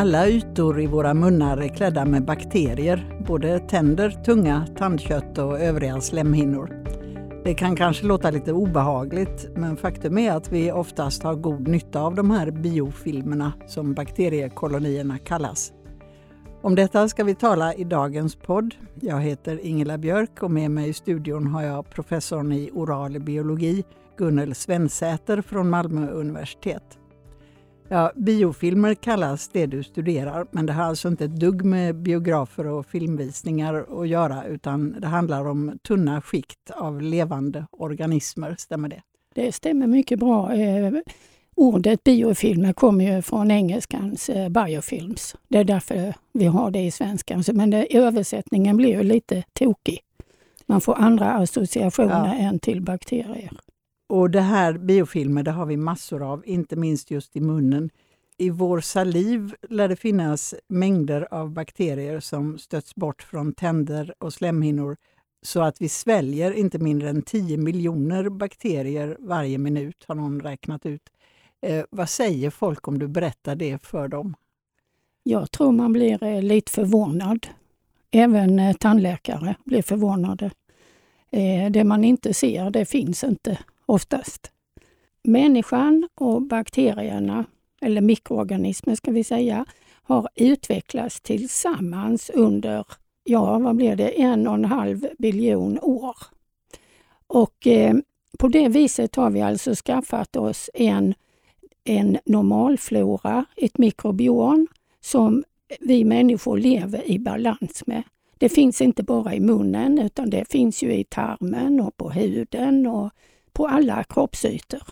Alla ytor i våra munnar är klädda med bakterier, både tänder, tunga, tandkött och övriga slemhinnor. Det kan kanske låta lite obehagligt, men faktum är att vi oftast har god nytta av de här biofilmerna som bakteriekolonierna kallas. Om detta ska vi tala i dagens podd. Jag heter Ingela Björk och med mig i studion har jag professorn i oral biologi Gunnel Svensäter från Malmö universitet. Ja, biofilmer kallas det du studerar, men det har alltså inte ett dugg med biografer och filmvisningar att göra, utan det handlar om tunna skikt av levande organismer. Stämmer det? Det stämmer mycket bra. Eh, ordet biofilmer kommer ju från engelskans eh, biofilms. Det är därför vi har det i svenskan. Men det, översättningen blir ju lite tokig. Man får andra associationer ja. än till bakterier. Och det här biofilmer det har vi massor av, inte minst just i munnen. I vår saliv lär det finnas mängder av bakterier som stöts bort från tänder och slemhinnor så att vi sväljer inte mindre än 10 miljoner bakterier varje minut, har någon räknat ut. Eh, vad säger folk om du berättar det för dem? Jag tror man blir eh, lite förvånad. Även eh, tandläkare blir förvånade. Eh, det man inte ser, det finns inte oftast. Människan och bakterierna, eller mikroorganismer ska vi säga, har utvecklats tillsammans under, ja vad blir det, en och en halv biljon år. Och eh, på det viset har vi alltså skaffat oss en, en normalflora, ett mikrobiom, som vi människor lever i balans med. Det finns inte bara i munnen utan det finns ju i tarmen och på huden och på alla kroppsytor.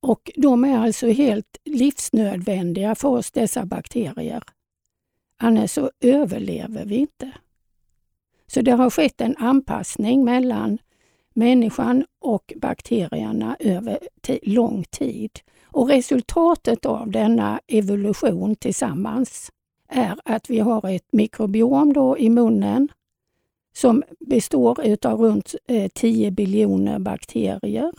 Och de är alltså helt livsnödvändiga för oss, dessa bakterier. Annars så överlever vi inte. Så det har skett en anpassning mellan människan och bakterierna över lång tid. Och resultatet av denna evolution tillsammans är att vi har ett mikrobiom då i munnen som består av runt eh, 10 biljoner bakterier.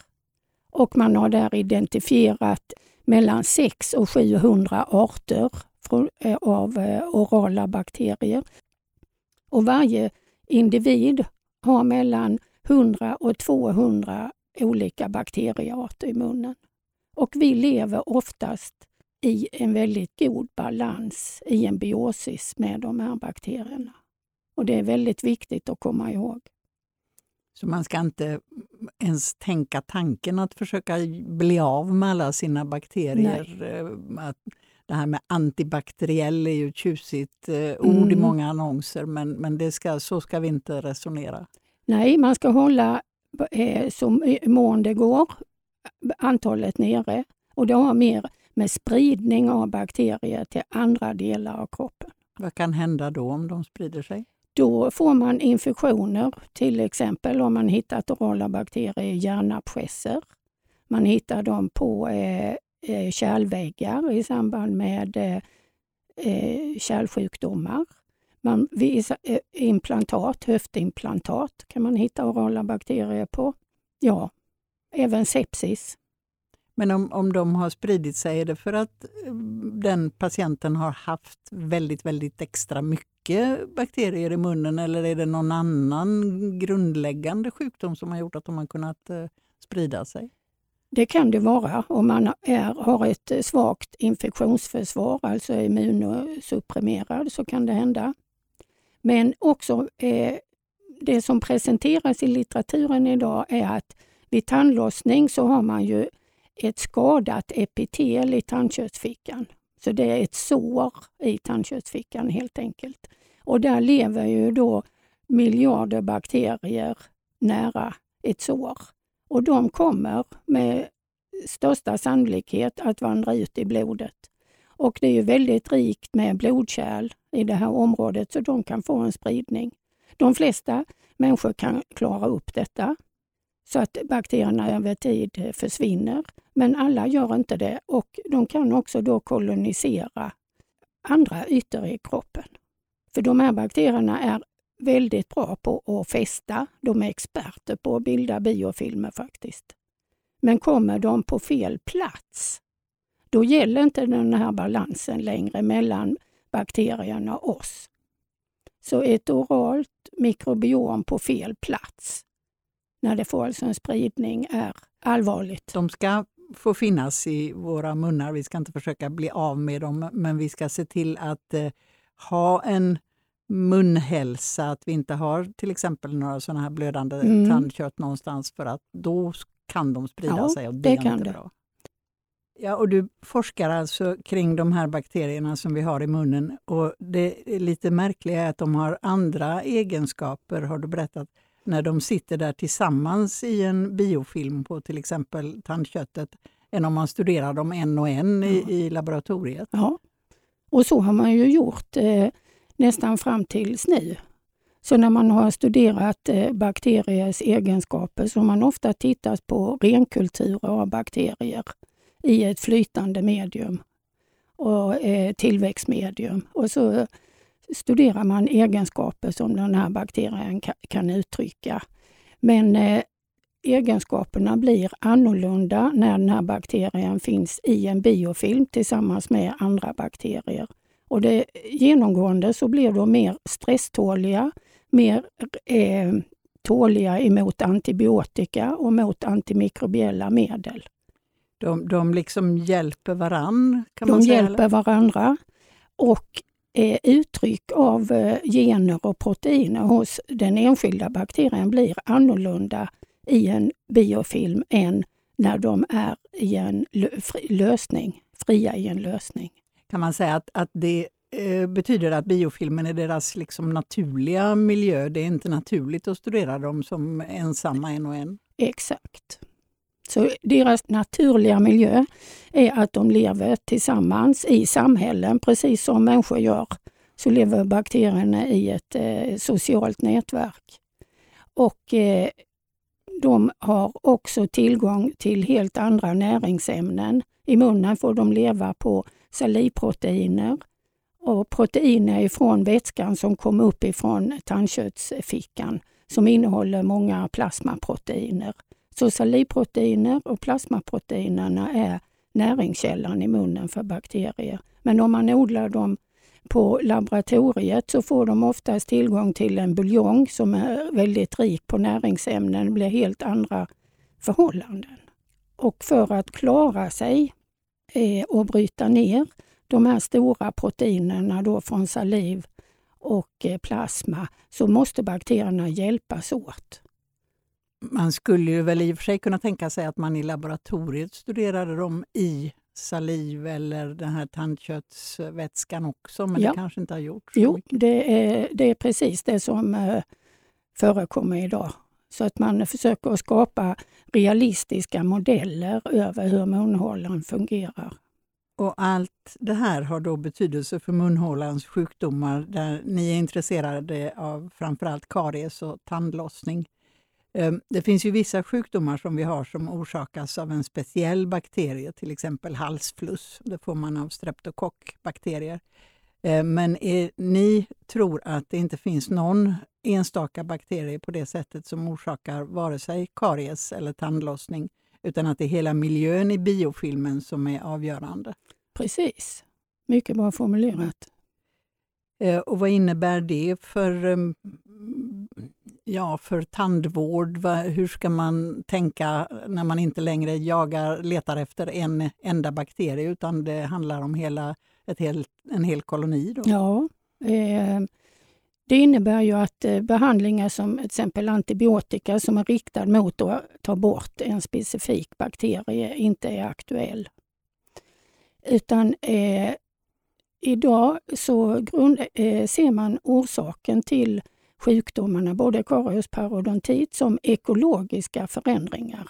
Och man har där identifierat mellan 6 och 700 arter eh, av eh, orala bakterier. Och varje individ har mellan 100 och 200 olika bakteriearter i munnen. Och vi lever oftast i en väldigt god balans, i en biosis med de här bakterierna. Och det är väldigt viktigt att komma ihåg. Så man ska inte ens tänka tanken att försöka bli av med alla sina bakterier? Nej. Eh, det här med antibakteriell är ju ett tjusigt eh, ord mm. i många annonser, men, men det ska, så ska vi inte resonera. Nej, man ska hålla eh, så mån det går antalet nere. Och det har mer med spridning av bakterier till andra delar av kroppen. Vad kan hända då om de sprider sig? Då får man infektioner, till exempel om man hittat orala bakterier i hjärnabscesser. Man hittar dem på eh, eh kärlväggar i samband med eh, eh kärlsjukdomar. Man, vid eh, implantat, höftimplantat kan man hitta orala bakterier på. Ja, även sepsis. Men om, om de har spridit sig, är det för att eh, den patienten har haft väldigt, väldigt extra mycket bakterier i munnen eller är det någon annan grundläggande sjukdom som har gjort att de har kunnat eh, sprida sig? Det kan det vara om man är, har ett eh, svagt infektionsförsvar, alltså är immunosupprimerad, så kan det hända. Men också eh, det som presenteras i litteraturen idag är att vid tandlossning så har man ju ett skadat epitel i tandköttsfickan. Så det är ett sår i tandköttsfickan helt enkelt. Och där lever ju då miljarder bakterier nära ett sår. Och de kommer med största sannolikhet att vandra ut i blodet. Och det är ju väldigt rikt med blodkärl i det här området så de kan få en spridning. De flesta människor kan klara upp detta så att bakterierna över tid eh, försvinner. Men alla gör inte det och de kan också då kolonisera andra ytor i kroppen. För de här bakterierna är väldigt bra på att fästa. De är experter på att bilda biofilmer faktiskt. Men kommer de på fel plats, då gäller inte den här balansen längre mellan bakterierna oss. Så ett oralt mikrobiom på fel plats när det får alltså en spridning är allvarligt. De ska få finnas i våra munnar. Vi ska inte försöka bli av med dem, men vi ska se till att eh, ha en munhälsa, att vi inte har till exempel några sådana här blödande mm. tandkött någonstans för att då kan de sprida ja, sig och det, det är inte det. bra. Ja, och du forskar alltså kring de här bakterierna som vi har i munnen och det lite märkliga är att de har andra egenskaper, har du berättat, när de sitter där tillsammans i en biofilm på till exempel tandköttet än om man studerar dem en och en i, i laboratoriet. Ja, och så har man ju gjort eh, nästan fram tills nu. Så när man har studerat eh, bakteriers egenskaper så har man ofta tittat på renkulturer av bakterier i ett flytande medium och eh, tillväxtmedium. Och så studerar man egenskaper som den här bakterien kan uttrycka. Men eh, egenskaperna blir annorlunda när den här bakterien finns i en biofilm tillsammans med andra bakterier. Och det, genomgående så blir de mer stresståliga, mer eh, tåliga emot antibiotika och mot antimikrobiella medel. De, de liksom hjälper varann? Kan de man säga, hjälper eller? varandra. Och uttryck av eh, gener och proteiner hos den enskilda bakterien blir annorlunda i en biofilm än när de är i en lösning, fria i en lösning. Kan man säga att, att det eh, betyder att biofilmen är deras liksom naturliga miljö? Det är inte naturligt att studera dem som ensamma en och en? Exakt. Så deras naturliga miljö är att de lever tillsammans i samhällen, precis som människor gör. Så lever bakterierna i ett eh, socialt nätverk. Och eh, de har också tillgång till helt andra näringsämnen. I munnen får de leva på salivproteiner och proteiner ifrån vätskan som kom upp ifrån tandköttsfickan som innehåller många plasmaproteiner. Så salivproteiner och plasmaproteinerna är näringskällan i munnen för bakterier. Men om man odlar dem på laboratoriet så får de oftast tillgång till en buljong som är väldigt rik på näringsämnen. Det blir helt andra förhållanden. Och för att klara sig eh, och bryta ner de här stora proteinerna då från saliv och eh, plasma så måste bakterierna hjälpas åt. Man skulle ju väl i och för sig kunna tänka sig att man i laboratoriet studerade dem i saliv eller den här tandköttsvätskan också, men ja. det kanske inte har gjorts? Jo, det är, det är precis det som eh, förekommer idag. Så att man försöker skapa realistiska modeller över hur munhålan fungerar. Och allt det här har då betydelse för munhålans sjukdomar där ni är intresserade av framförallt karies och tandlossning. Ehm, det finns ju vissa sjukdomar som vi har som orsakas av en speciell bakterie, till exempel halsfluss. Det får man av streptokockbakterier. Ehm, men är, ni tror att det inte finns någon enstaka bakterie på det sättet som orsakar vare sig karies eller tandlossning, utan att det är hela miljön i biofilmen som är avgörande? Precis. Mycket bra formulerat. Ehm, och vad innebär det för ja, för tandvård? Hur ska man tänka när man inte längre jagar, letar efter en enda bakterie utan det handlar om hela, ett helt, en hel koloni? Då? Ja, eh, det innebär ju att eh, behandlingar som till exempel antibiotika som är riktad mot att ta bort en specifik bakterie inte är aktuell. Utan eh, idag så grund, eh, ser man orsaken till sjukdomarna, både karies och parodontit, som ekologiska förändringar.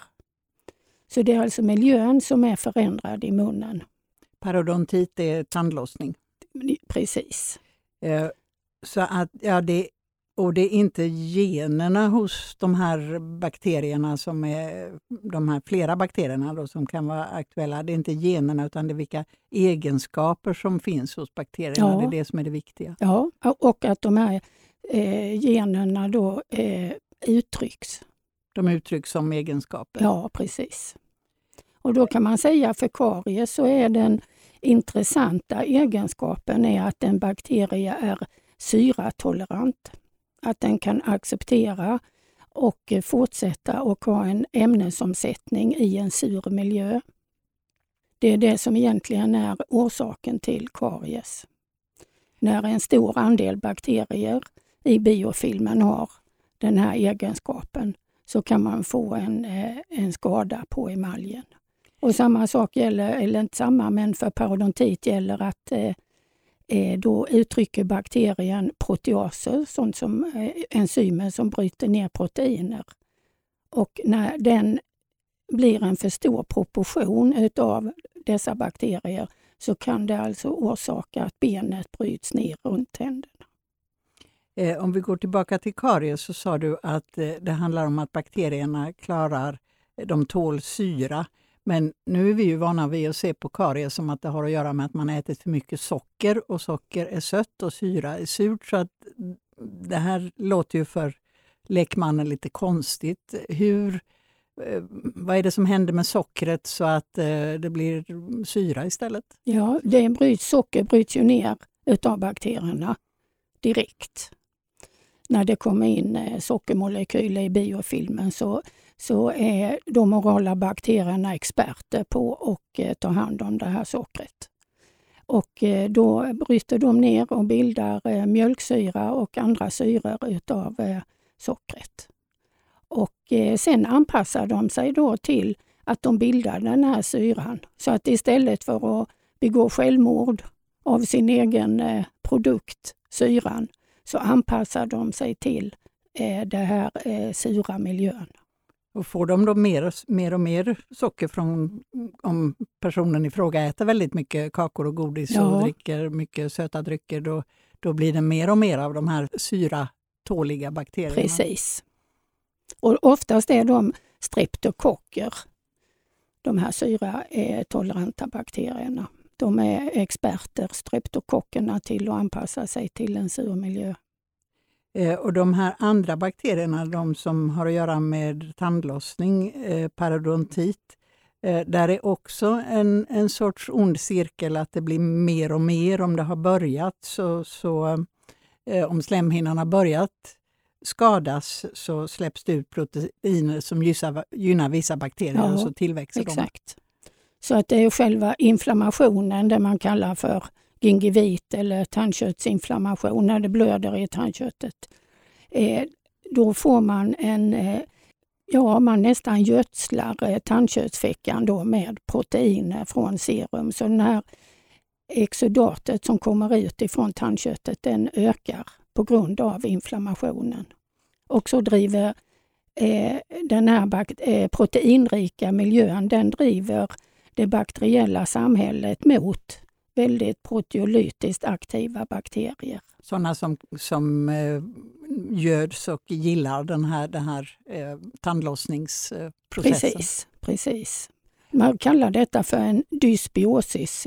Så det är alltså miljön som är förändrad i munnen. Parodontit är tandlossning? Precis. Eh, så att, ja, det, och det är inte generna hos de här bakterierna som är de här flera bakterierna då, som kan vara aktuella. Det är inte generna utan det är vilka egenskaper som finns hos bakterierna. Ja. Det är det som är det viktiga. Ja, och att de här eh, generna då eh, uttrycks. De uttrycks som egenskaper? Ja, precis. Och då kan man säga för karies så är den intressanta egenskapen är att en bakterie är syratolerant. Att den kan acceptera och fortsätta och ha en ämnesomsättning i en sur miljö. Det är det som egentligen är orsaken till karies. När en stor andel bakterier i biofilmen har den här egenskapen så kan man få en, eh, en skada på emaljen. Och samma sak gäller, eller inte samma, men för parodontit gäller att eh, eh då uttrycker bakterien proteaser, sånt som eh, enzymer som bryter ner proteiner. Och när den blir en för stor proportion utav dessa bakterier så kan det alltså orsaka att benet bryts ner runt tänderna. Eh, om vi går tillbaka till karies så sa du att eh, det handlar om att bakterierna klarar, eh, de tål syra. Men nu är vi ju vana vid att se på karies som att det har att göra med att man ätit för mycket socker och socker är sött och syra är surt. Så att mm, det här låter ju för lekmannen lite konstigt. Hur, eh, vad är det som händer med sockret så att eh, det blir syra istället? Ja, det bryts, socker bryts ju ner utav bakterierna direkt när det kommer in eh, sockermolekyler i biofilmen så, så är de orala bakterierna experter på att eh, ta hand om det här sockret. Och eh, då bryter de ner och bildar mjölksyra och andra syror utav sockret. Och sen anpassar de sig då till att de bildar den här syran. Så att istället för att begå självmord av sin egen produkt, syran, så anpassar de sig till eh, den här eh, sura miljön. Och får de då mer, mer och mer socker från om personen i fråga äter väldigt mycket kakor och godis ja. och dricker mycket söta drycker, då, då blir det mer och mer av de här syratåliga bakterierna? Precis. Och oftast är de streptokocker, de här syratoleranta bakterierna. De är experter, streptokockerna, till att anpassa sig till en sur miljö. Eh, och de här andra bakterierna, de som har att göra med tandlossning, eh, parodontit, eh, där är också en, en sorts ond cirkel, att det blir mer och mer om det har börjat. Så, så om slemhinnan har börjat skadas så släpps det ut proteiner som gynnar, gynnar vissa bakterier ja, och så tillväxer exakt. de. Så att det är själva inflammationen, det man kallar för gingivit eller tandköttsinflammation, när det blöder i tandköttet. Eh, då får man en, eh, ja man nästan gödslar eh, tandköttsfickan då med proteiner från serum. Så det här exudatet som kommer ut ifrån tandköttet den ökar på grund av inflammationen. Och så driver eh, den här eh, proteinrika miljön, den driver det bakteriella samhället mot väldigt proteolytiskt aktiva bakterier. Sådana som, som eh, göds och gillar den här, den här eh, tandlossningsprocessen? Precis, precis. Man kallar detta för en dysbiosis.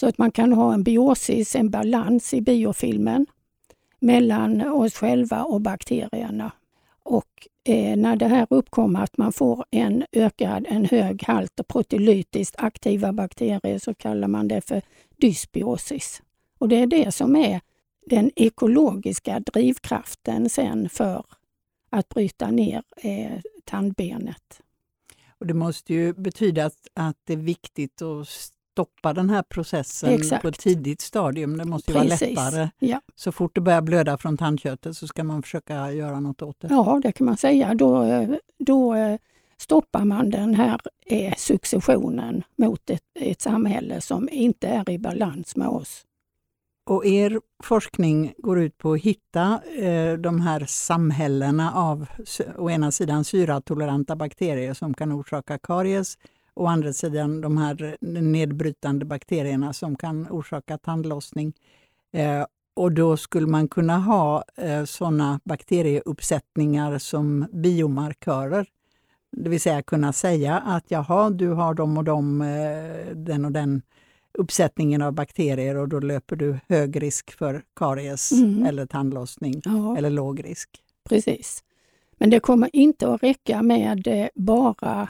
Så att man kan ha en biosis, en balans i biofilmen mellan oss själva och bakterierna. Och eh, när det här uppkommer att man får en ökad, en hög halt proteolytiskt aktiva bakterier så kallar man det för dysbiosis. Och det är det som är den ekologiska drivkraften sen för att bryta ner eh, tandbenet. Och det måste ju betyda att, att det är viktigt att stoppa den här processen Exakt. på ett tidigt stadium. Det måste ju vara lättare. Ja. Så fort det börjar blöda från tandköttet så ska man försöka göra något åt det. Ja, det kan man säga. Då, då eh, stoppar man den här eh, successionen mot ett, ett samhälle som inte är i balans med oss. Och er forskning går ut på att hitta eh, de här samhällena av å ena sidan syratoleranta bakterier som kan orsaka karies å andra sidan de här nedbrytande bakterierna som kan orsaka tandlossning. Eh, och då skulle man kunna ha eh, sådana bakterieuppsättningar som biomarkörer. Det vill säga kunna säga att jaha, du har de och de, eh, den och den uppsättningen av bakterier och då löper du hög risk för karies mm. eller tandlossning ja. eller låg risk. Precis. Men det kommer inte att räcka med bara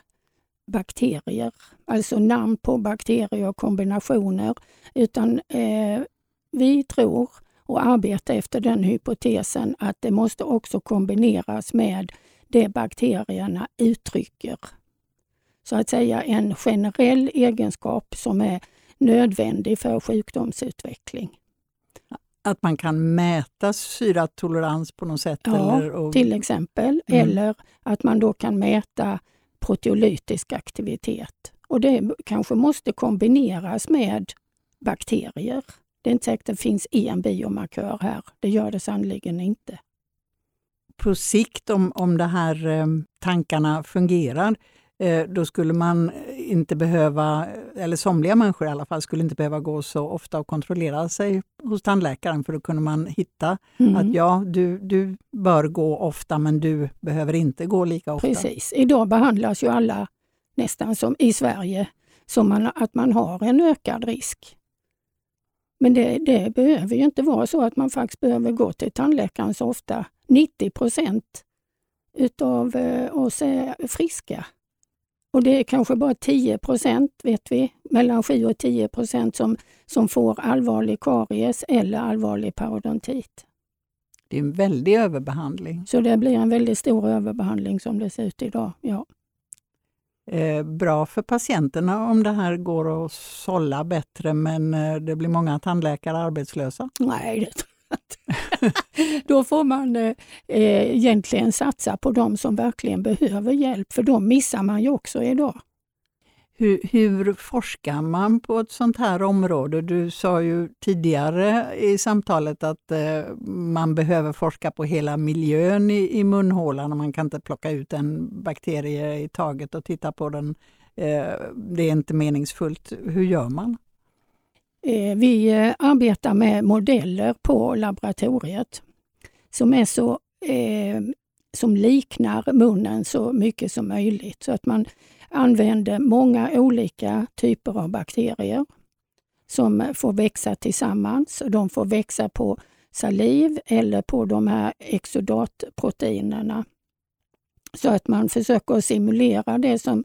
bakterier, alltså namn på bakterier och kombinationer, utan eh, vi tror och arbetar efter den hypotesen att det måste också kombineras med det bakterierna uttrycker. Så att säga en generell egenskap som är nödvändig för sjukdomsutveckling. Att man kan mäta syratolerans på något sätt? Ja, eller, och... till exempel. Mm. Eller att man då kan mäta proteolytisk aktivitet. Och det kanske måste kombineras med bakterier. Det är inte säkert att det finns en biomarkör här. Det gör det sannoliken inte. På sikt, om, om de här eh, tankarna fungerar, eh, då skulle man inte behöva, eller somliga människor i alla fall, skulle inte behöva gå så ofta och kontrollera sig hos tandläkaren för då kunde man hitta mm. att ja, du, du bör gå ofta men du behöver inte gå lika ofta. Precis. Idag behandlas ju alla nästan som i Sverige som man, att man har en ökad risk. Men det, det behöver ju inte vara så att man faktiskt behöver gå till tandläkaren så ofta. 90 procent utav eh, oss är friska. Och det är kanske bara 10 procent, vet vi, mellan 7 och 10 procent som, som får allvarlig karies eller allvarlig parodontit. Det är en väldig överbehandling. Så det blir en väldigt stor överbehandling som det ser ut idag, ja. Eh, bra för patienterna om det här går att sålla bättre men eh, det blir många tandläkare arbetslösa? Nej, det Då får man eh, eh, egentligen satsa på de som verkligen behöver hjälp, för de missar man ju också idag. Hur, hur, forskar man på ett sånt här område? Du sa ju tidigare i samtalet att eh, man behöver forska på hela miljön i, i munhålan och man kan inte plocka ut en bakterie i taget och titta på den. Eh, det är inte meningsfullt. Hur gör man? Eh, vi eh, arbetar med modeller på laboratoriet som är så eh, som liknar munnen så mycket som möjligt. Så att man använder många olika typer av bakterier som får växa tillsammans. De får växa på saliv eller på de här exodatproteinerna. Så att man försöker simulera det som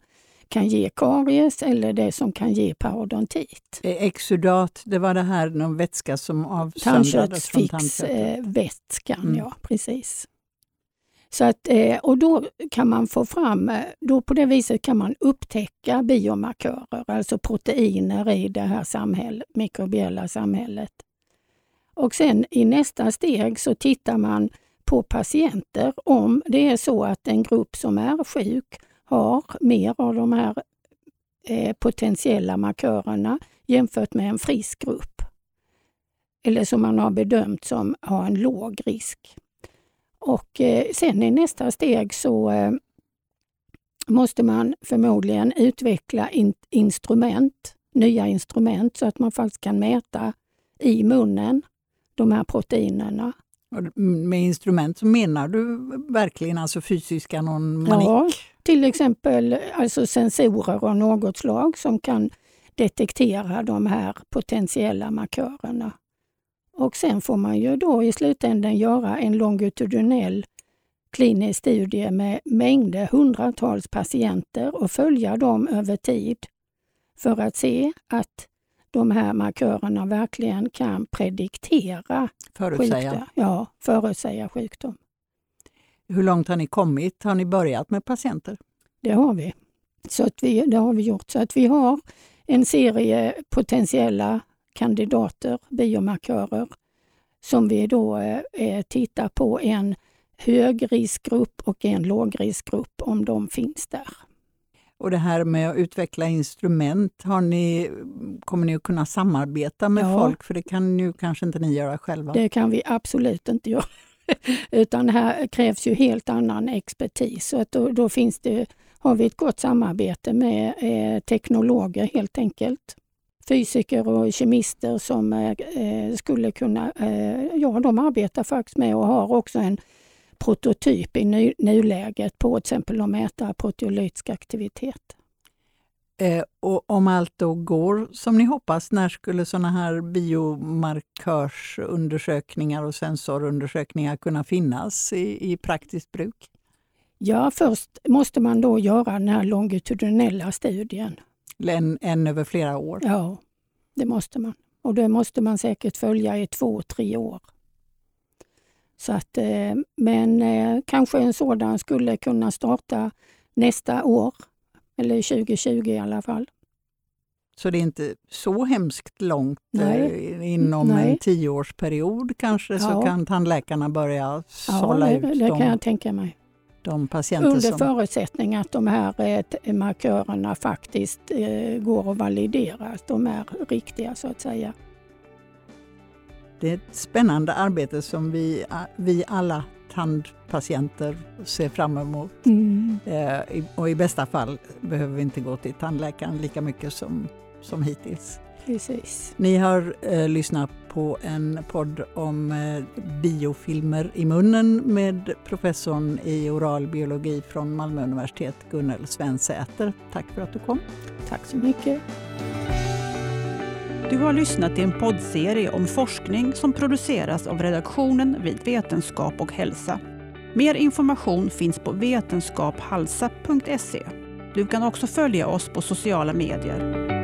kan ge karies eller det som kan ge parodontit. Eh, exudat, det var det här någon vätska som avsöndrades från tandköttet? vätskan, mm. ja precis. Så att, eh, och då kan man få fram, eh, då på det viset kan man upptäcka biomarkörer, alltså proteiner i det här samhället, mikrobiella samhället. Och sen i nästa steg så tittar man på patienter om det är så att en grupp som är sjuk har mer av de här eh, potentiella markörerna jämfört med en frisk grupp. Eller som man har bedömt som har en låg risk. Och eh, sen i nästa steg så eh, måste man förmodligen utveckla in instrument, nya instrument så att man faktiskt kan mäta i munnen de här proteinerna. Med instrument så menar du verkligen alltså fysiska, någon manik? Ja, till exempel alltså sensorer av något slag som kan detektera de här potentiella markörerna. Och sen får man ju då i slutändan göra en longitudinell klinisk studie med mängder, hundratals patienter och följa dem över tid för att se att de här markörerna verkligen kan prediktera förutsäga. sjukdom. Ja, förutsäga sjukdom. Hur långt har ni kommit? Har ni börjat med patienter? Det har vi. Så att vi, det har vi gjort. Så att vi har en serie potentiella kandidater, biomarkörer, som vi då eh, tittar på en högriskgrupp och en lågriskgrupp om de finns där. Och det här med att utveckla instrument, har ni, kommer ni att kunna samarbeta med ja, folk? För det kan ju kanske inte ni göra själva? Det kan vi absolut inte göra. Utan här krävs ju helt annan expertis. Så att då, då finns det, har vi ett gott samarbete med eh, teknologer helt enkelt. Fysiker och kemister som eh, eh skulle kunna, eh, ja de arbetar faktiskt med och har också en prototyp i nu, nuläget på till exempel att mäta proteolytisk aktivitet. Eh, och om allt då går som ni hoppas, när skulle sådana här biomarkörsundersökningar och sensorundersökningar kunna finnas i, i praktiskt bruk? Ja, först måste man då göra den här longitudinella studien. En, en över flera år? Ja, det måste man. Och det måste man säkert följa i två, tre år. Så att, eh, men eh, kanske en sådan skulle kunna starta nästa år, eller 2020 i alla fall. Så det är inte så hemskt långt Nej. eh, inom Nej. en tioårsperiod kanske så Ja. kan tandläkarna börja Ja, sålla det, ut det kan jag tänka mig. de patienter Under som... förutsättning att de här markörerna faktiskt går att validera, att de är riktiga så att säga. Det är ett spännande arbete som vi, vi alla tandpatienter ser fram emot. Eh, i- Och i bästa fall behöver vi inte gå till tandläkaren lika mycket som, som hittills. Precis. Ni har eh, lyssnat på en podd om eh, biofilmer i munnen med professorn i oral biologi från Malmö universitet, Gunnel Svensäter. Tack för att du kom. Tack så mycket. Du har lyssnat till en poddserie om forskning som produceras av redaktionen vid Vetenskap och hälsa. Mer information finns på vetenskaphalsa.se. Du kan också följa oss på sociala medier.